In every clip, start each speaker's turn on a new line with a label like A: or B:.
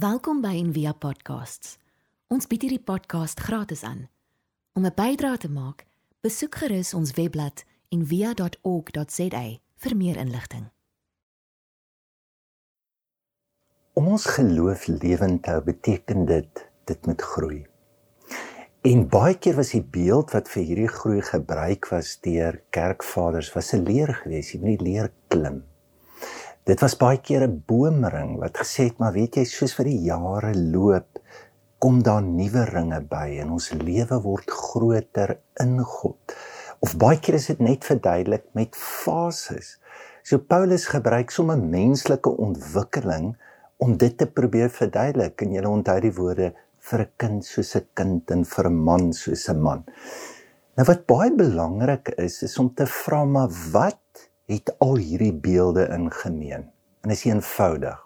A: Welkom by Envia Podcasts. Ons bied hierdie podcast gratis aan. Om 'n bydrae te maak, besoek gerus ons webblad en via.org.za vir meer inligting.
B: Om ons geloof lewend te hou, beteken dit dit moet groei. En baie keer was die beeld wat vir hierdie groei gebruik was deur kerkvaders was 'n leer geweest, jy moet die leer klim. Dit was baie keer 'n boomring wat gesê het, maar weet jy, soos vir die jare loop, kom daar nuwe ringe by en ons lewe word groter in God of baie keer is dit net verduidelik met fases. So Paulus gebruik sommer menslike ontwikkeling om dit te probeer verduidelik en jy onthou die woorde vir 'n kind soos 'n kind en vir 'n man soos 'n man. Nou wat baie belangrik is is om te vra maar wat het al hierdie beelde in gemeen? En is eenvoudig.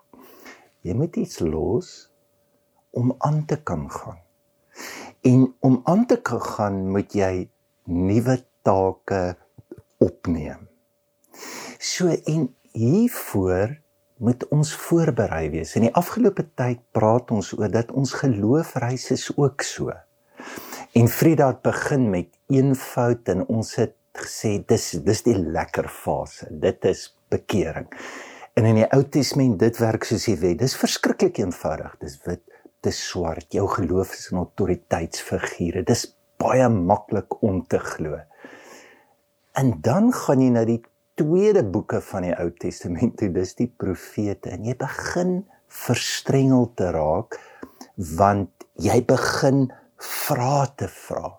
B: Jy moet iets los om aan te kan gaan. En om aan te kan gaan moet jy nuwe take opneem. So en hiervoor moet ons voorberei wees. In die afgelope tyd praat ons oor dat ons geloofreis is ook so. En Frida het begin met eenvoud en ons het gesê dis dis die lekker fase. Dit is bekering. En in die Ou Testament dit werk soos jy weet. Dis verskriklik eenvoudig. Dis wit, dis swart. Jou geloof is 'n autoriteitsfigure. Dis baie maklik om te glo. En dan gaan jy na die tweede boeke van die Ou Testament toe, dis die profete en jy begin verstrengel te raak want jy begin vra te vra.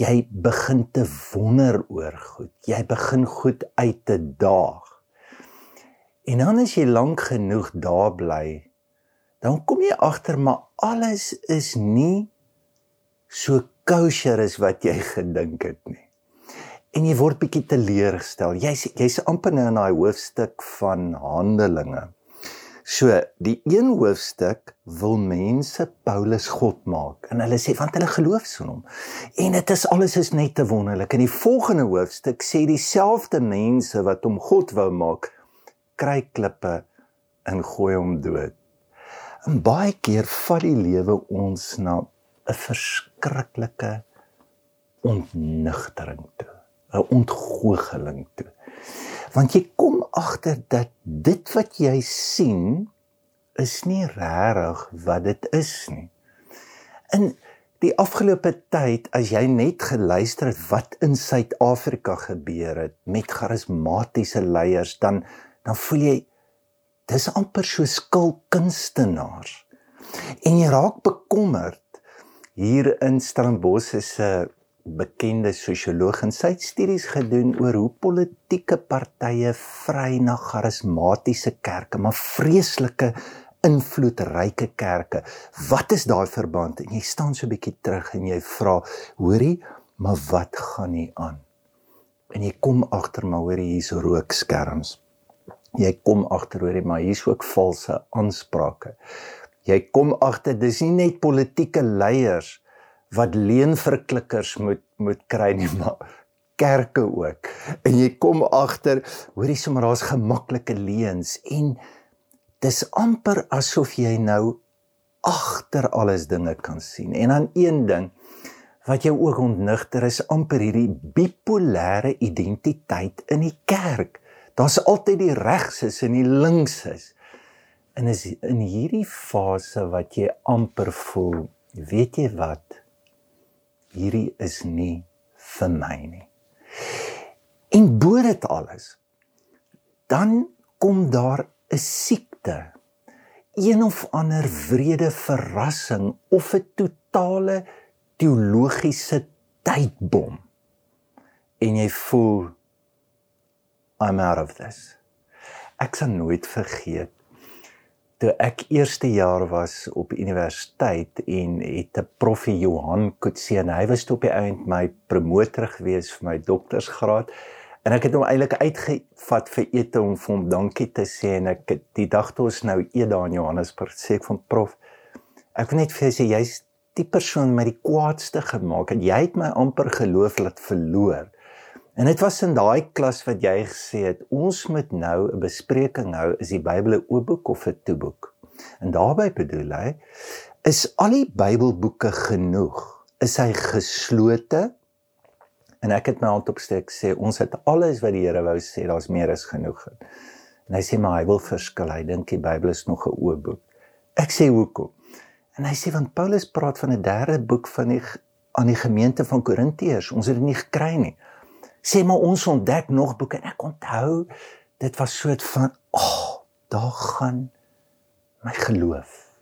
B: Jy begin te wonder oor goed. Jy begin goed uit te daag. En dan as jy lank genoeg daar bly, dan kom jy agter maar alles is nie so kosher as wat jy gedink het nie en jy word bietjie teleurgestel. Jy's jy's amper nou in daai hoofstuk van Handelinge. So, die een hoofstuk wil mense Paulus God maak en hulle sê want hulle geloof so hom. En dit is alles is net te wonderlik. In die volgende hoofstuk sê dieselfde mense wat hom God wou maak, kry klippe en gooi hom dood. En baie keer vat die lewe ons na 'n verskriklike ontnigtering toe. 'n ontgoocheling toe. Want jy kom agter dat dit wat jy sien is nie regtig wat dit is nie. In die afgelope tyd as jy net geluister het wat in Suid-Afrika gebeur het met charismatiese leiers dan dan voel jy dis amper so skil kunstenaars. En jy raak bekommerd hier in Stellenbosch se bekende sosioloog en sy het studies gedoen oor hoe politieke partye vry na charismatiese kerke, maar vreeslike invloedryke kerke. Wat is daai verband? En jy staan so 'n bietjie terug en jy vra, hoorie, maar wat gaan nie aan? En jy kom agter maar hoorie hier's rookskerms. Jy kom agter hoorie maar hier's ook valse aansprake. Jy kom agter dis nie net politieke leiers wat leenverklikkers moet moet kry nie maar kerke ook. En jy kom agter, hoorie sommer daar's gemaklike leuns en dis amper asof jy nou agter alles dinge kan sien. En dan een ding wat jou ook ontnigter is amper hierdie bipolêre identiteit in die kerk. Daar's altyd die regses en die linkses. En is in hierdie fase wat jy amper voel, weet jy wat? Hierdie is nie vir my nie. En bo dit alles dan kom daar 'n siekte, een of ander wrede verrassing of 'n totale teologiese tydbom. En jy voel I'm out of this. Ek sal nooit vergeet toe ek eerste jaar was op universiteit en het 'n proffie Johan Kutse en hy was toe op die einde my promotor gewees vir my doktorsgraad. En ek het hom eintlik uitgevat vir ete om vir hom dankie te sê en ek het die dag toe ons nou eet daar in Johannesburg sê ek van prof ek wil net vir sê jy's die persoon met die kwaadste gemaak en jy het my amper geloof laat verloor En dit was in daai klas wat jy gesê het ons moet nou 'n bespreking hou is die Bybel 'n oop boek of 'n toe boek. En daarbey bedoel hy is al die Bybelboeke genoeg? Is hy geslote? En ek het my hand opsteek sê ons het alles wat die Here wou sê, daar's meer as genoeg. En hy sê maar hy wil verskil. Hy dink die Bybel is nog 'n oop boek. Ek sê hoekom? En hy sê want Paulus praat van 'n derde boek van die aan die gemeente van Korintiërs. Ons het dit nie gekry nie. Sê maar ons ontdek nog boeke en ek onthou dit was soet van, "Ag, oh, daar gaan my geloof.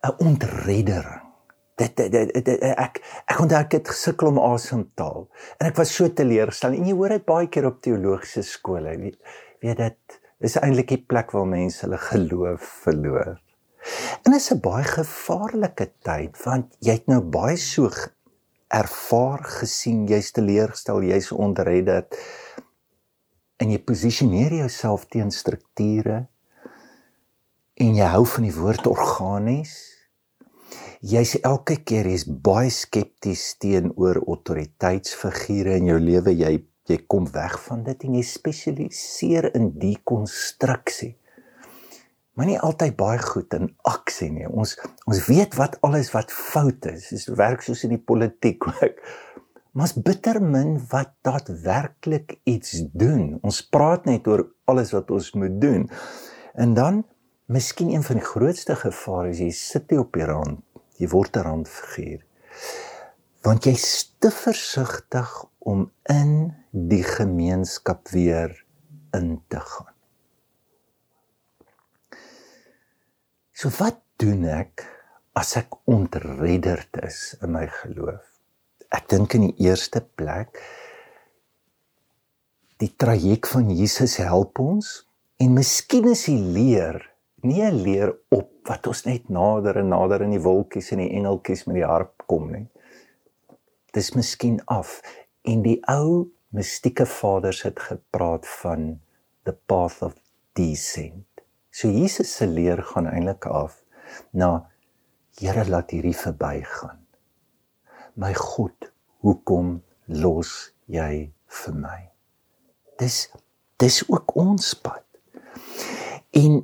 B: 'n Ontreddering. Dit, dit, dit, dit ek ek onthou ek het gesukkel om asem te haal en ek was so teleurgestel en jy hoor dit baie keer op teologiese skole weet weet dit is eintlik die plek waar mense hulle geloof verloor. En dit is 'n baie gevaarlike tyd want jy het nou baie so ervaar gesien jy's teleurgestel jy's ontredderd en jy posisioneer jouself teen strukture en jy hou van die woord organies, jy's elke keer jy's baie skepties teenoor autoriteitsfigure in jou lewe. Jy jy kom weg van dit en jy spesialiseer in die konstruksie. Maar nie altyd baie goed in aksie nie. Ons ons weet wat alles wat fout is. Dit werk soos in die politiek ook. Maar's bitter min wat daadwerklik iets doen. Ons praat net oor alles wat ons moet doen. En dan Miskien een van die grootste gevare is jy sit jy op die rand, jy word 'n randfiguur. Want jy's te versigtig om in die gemeenskap weer in te gaan. So wat doen ek as ek ontredderd is in my geloof? Ek dink in die eerste plek die traject van Jesus help ons en miskien is die leer nie 'n leer op wat ons net nader en nader in die wolkies en die engeltjies met die harp kom nie. Dis miskien af en die ou mystieke vaders het gepraat van the path of descent. So Jesus se leer gaan eintlik af na Here laat hierdie verbygaan. My God, hoekom los jy vir my? Dis dis ook ons pad. En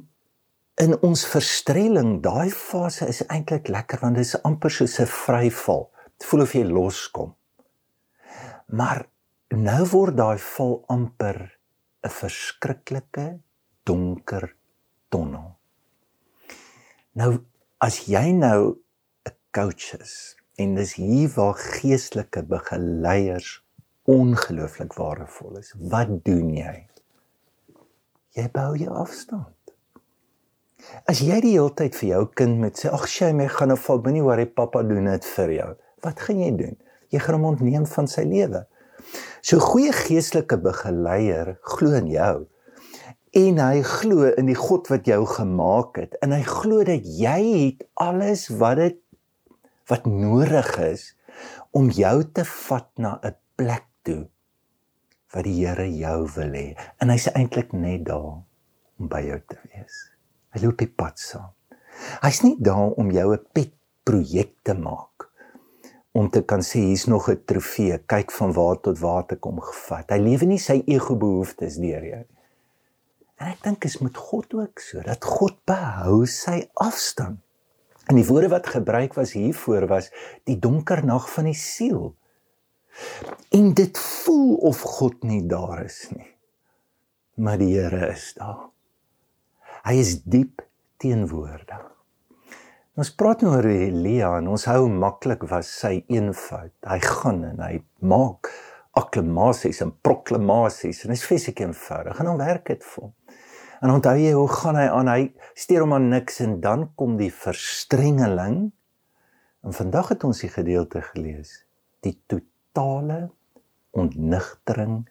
B: in ons verstrelling, daai fase is eintlik lekker want dit is amper soos 'n vryval. Dit voel of jy loskom. Maar nou word daai val amper 'n verskriklike donker tonnel. Nou as jy nou 'n coach is en dis hier waar geestelike begeleiers ongelooflik waardevol is. Wat doen jy? Jy bou jou afstand. As jy die hele tyd vir jou kind moet sê, "Ag, sy my gaan nou val, moenie worry, pappa doen dit vir jou." Wat gaan jy doen? Jy gaan hom ontneem van sy lewe. So goeie geestelike begeleier glo in jou. En hy glo in die God wat jou gemaak het en hy glo dat jy het alles wat dit wat nodig is om jou te vat na 'n plek toe wat die Here jou wil hê. En hy's eintlik net daar om by jou te wees. Hy loop die pad saam. Hy's nie daar om jou 'n pet projek te maak om te kan sê hier's nog 'n trofee, kyk van waar tot waar te kom gevat. Hy lewe nie sy ego behoeftes deur jou. En ek dink is met God ook so dat God behou sy afstand. En die woorde wat gebruik was hiervoor was die donker nag van die siel. En dit voel of God nie daar is nie. Maar die Here is daar. Hy is diep teenwoordig. Ons praat nou oor Elia en ons hou maklik was sy eenvoud. Hy gaan en hy maak akklamasies en proklamasies en dit is fisiek eenvoudig en dan werk dit vir hom. En onthou jy hoe gaan hy aan? Hy steur hom aan niks en dan kom die verstrengeling. En vandag het ons die gedeelte gelees. Die totale ontnigtering,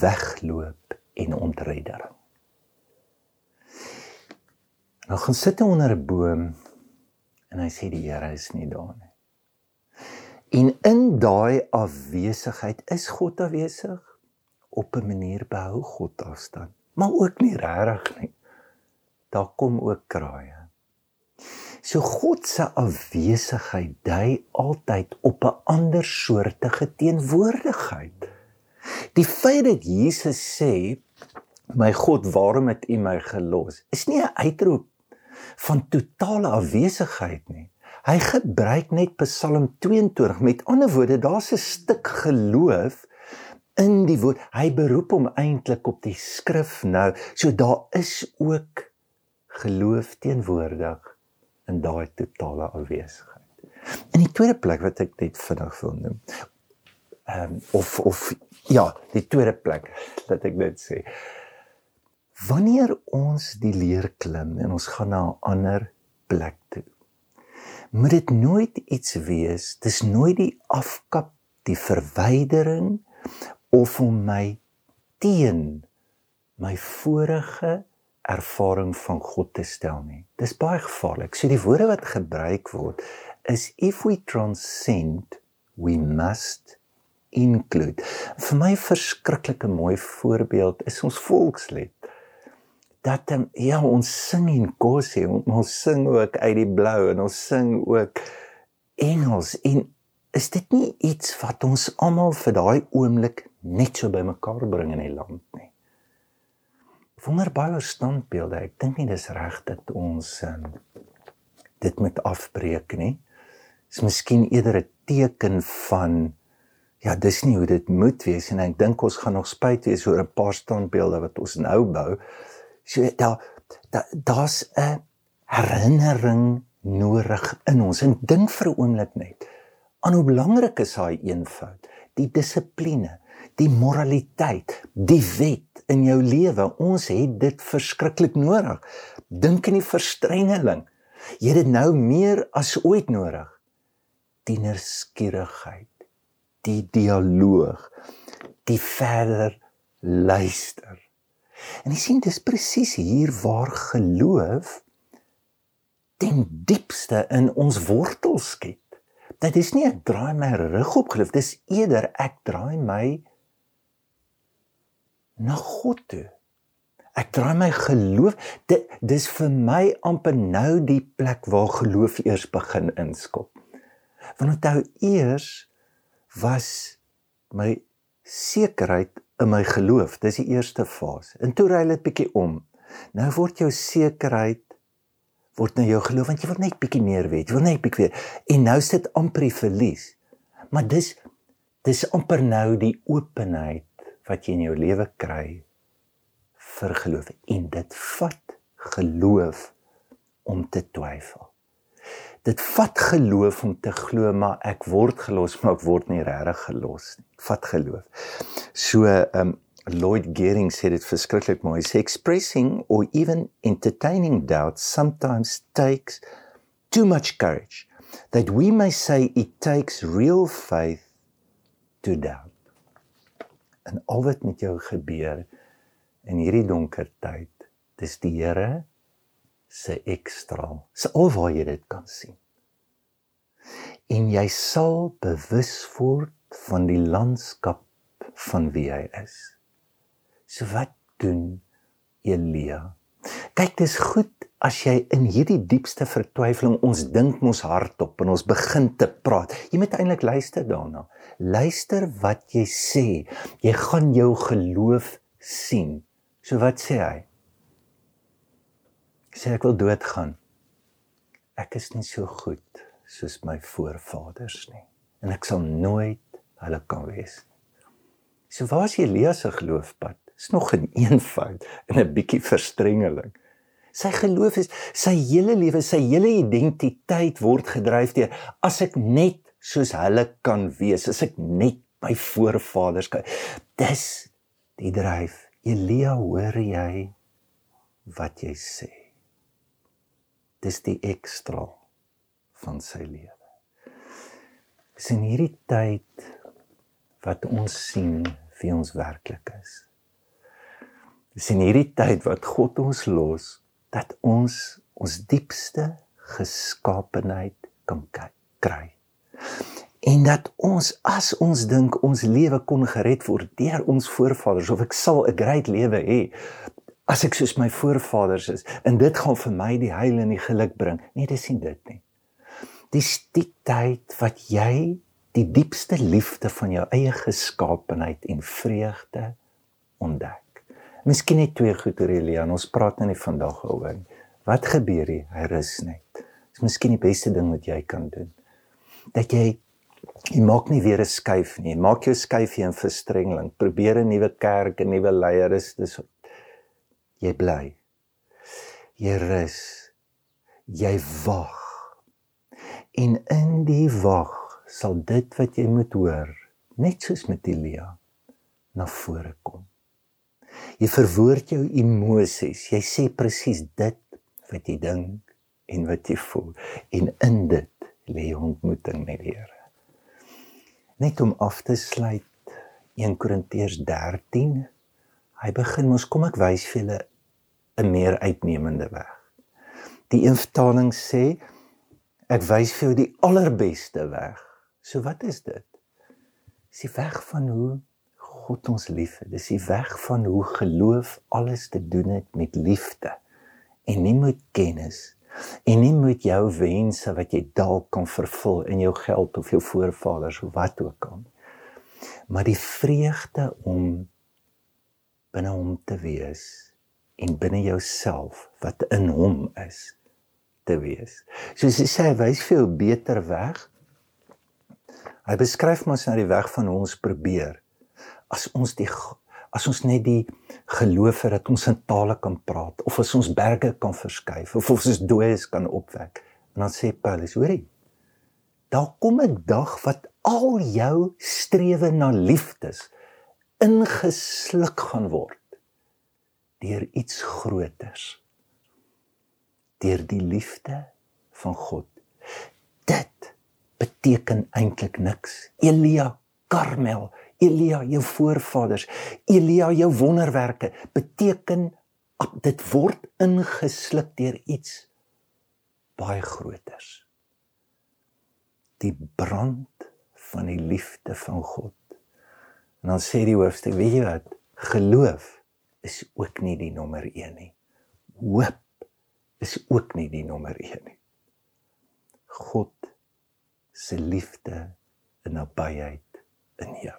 B: wegloop en ontreddering. Nou gaan sit hy onder 'n boom en hy sê die Here is nie daar nie. En in daai afwesigheid is God afwesig op 'n manier behou God afstand, maar ook nie regtig nie. Daar kom ook kraaie. So God se afwesigheid dui altyd op 'n ander soortige teenwoordigheid. Die feit dat Jesus sê My God, waarom het U my gelos? Is nie 'n uitroep van totale afwesigheid nie. Hy gebruik net Psalm 22. Met ander woorde, daar's 'n stuk geloof in die woord. Hy beroep hom eintlik op die skrif nou. So daar is ook geloof teenwoordig in daai totale afwesigheid. In die tweede plek wat ek net vinnig wil noem. Ehm um, of of ja, die tweede plek dat ek net sê. Wanneer ons die leer klim en ons gaan na 'n ander plek toe. Moet dit nooit iets wees, dis nooit die afkap, die verwydering of om my teen my vorige ervaring van God te stel nie. Dis baie gevaarlik. So die woorde wat gebruik word is if we transcend we must include. Vir my verskriklike mooi voorbeeld is ons volkslied. Dat um, ja, ons sing en kos sê, ons sing ook uit die blou en ons sing ook Engels en is dit nie iets wat ons almal vir daai oomblik net so bymekaar bring in die land nie. Wonder baie standbeelde. Ek dink nie dis reg dat ons um, dit moet afbreek nie is miskien eerder 'n teken van ja, dis nie hoe dit moet wees en ek dink ons gaan nog spyt wees oor 'n paar standbeelde wat ons nou bou. So daar daar's 'n herinnering nodig in ons. En dink vir 'n oomblik net aan hoe belangrik is daai eenvoud, die dissipline, die moraliteit, die wet in jou lewe. Ons het dit verskriklik nodig. Dink aan die verstrengeling. Jy het dit nou meer as ooit nodig tienerskierigheid, die dialoog, die verder luister. En jy sien dis presies hier waar geloof ten diepste in ons wortels skiet. Dit is nie ek draai my rug op geloof, dis eerder ek draai my na God toe. Ek draai my geloof, dit dis vir my amper nou die plek waar geloof eers begin inskop. Want onthou eers was my sekerheid in my geloof. Dis die eerste fase. En toe ry dit bietjie om. Nou word jou sekerheid word nou jou geloof want jy wil net bietjie meer weet. Jy wil net bietjie weer. En nou sit amper die verlies. Maar dis dis amper nou die openheid wat jy in jou lewe kry vir geloof en dit vat geloof om te twyfel dit vat geloof om te glo maar ek word gelos maar ek word nie regtig gelos nie. Vat geloof. So um Lloyd Gehring sê dit verskriklik mooi. Say expressing or even entertaining doubt sometimes takes too much courage that we may say it takes real faith to doubt. En al wat met jou gebeur in hierdie donker tyd, dis die Here se ekstra. Se al waar jy dit kan sien. En jy sal bewus word van die landskap van wie hy is. So wat doen Elia? Kyk, dis goed as jy in hierdie diepste vertwyfeling ons dink mos hardop en ons begin te praat. Jy moet eintlik luister daarna. Luister wat jy sê. Jy gaan jou geloof sien. So wat sê hy? sê ek wil doodgaan. Ek is nie so goed soos my voorvaders nie en ek sal nooit hulle kan wees. So waar is Elias se geloofpad? Is nog 'n een eenvoud en 'n bietjie verstrengeling. Sy geloof is sy hele lewe, sy hele identiteit word gedryf deur as ek net soos hulle kan wees, as ek net my voorvaders kan. Dis die dryf. Elia, hoor jy wat jy sê? dis die ekstra van sy lewe. Dis in hierdie tyd wat ons sien wie ons werklik is. Dis in hierdie tyd wat God ons los dat ons ons diepste geskaapenheid kan kry. En dat ons as ons dink ons lewe kon gered word deur ons voorvaders of ek sal 'n great lewe hê as ek soos my voorvaders is en dit gaan vir my die heil en die geluk bring. Nee, dis nie dit nie. Dis die tyd wat jy die diepste liefde van jou eie geskaapenheid en vreugde ontdek. Miskien net twee goed oor Elia. Ons praat nou nie vandag oor nie. Wat gebeur hier? Hy rus net. Dis miskien die beste ding wat jy kan doen. Dat jy jy maak nie weer 'n skuif nie. Maak jou skuifie in verstrengeling. Probeer 'n nuwe kerk, 'n nuwe leier is dis jy bly. Jy rus. Jy wag. En in die wag sal dit wat jy moet hoor, net soos met Elia, na vore kom. Jy verwoord jou emosies. Jy sê presies dit wat jy dink en wat jy voel. En in dit lê ontmoeting met die Here. Net om af te sluit 1 Korintiërs 13. Hy begin mos kom ek wys vir julle 'n meer uitnemende weg. Die een vertaling sê ek wys vir jou die allerbeste weg. So wat is dit? Dis die weg van hoe God ons liefhet. Dis die weg van hoe geloof alles te doen het met liefde en nie met kennis en nie met jou wense wat jy dalk kan vervul in jou geld of jou voorvaders of wat ook al. Maar die vreugde om binne hom te wees en binne jouself wat in hom is te wees. Soos hy sê, wys vir jou beter weg. Hy beskryf mos nou die weg van ons probeer as ons die as ons net die geloof het dat ons in tale kan praat of as ons berge kan verskuif of of ons dooies kan opwek en dan sê Paulus hoorie daar kom 'n dag wat al jou strewe na liefdes ingesluk gaan word deur iets groters deur die liefde van God. Dit beteken eintlik niks. Elia Karmel Elia, jou voorvaders, Elia, jou wonderwerke beteken dit word ingesluk deur iets baie groters. Die brand van die liefde van God. En dan sê die hoofstuk, weet jy wat? Geloof is ook nie die nommer 1 nie. Hoop is ook nie die nommer 1 nie. God se liefde en nabyheid in jou.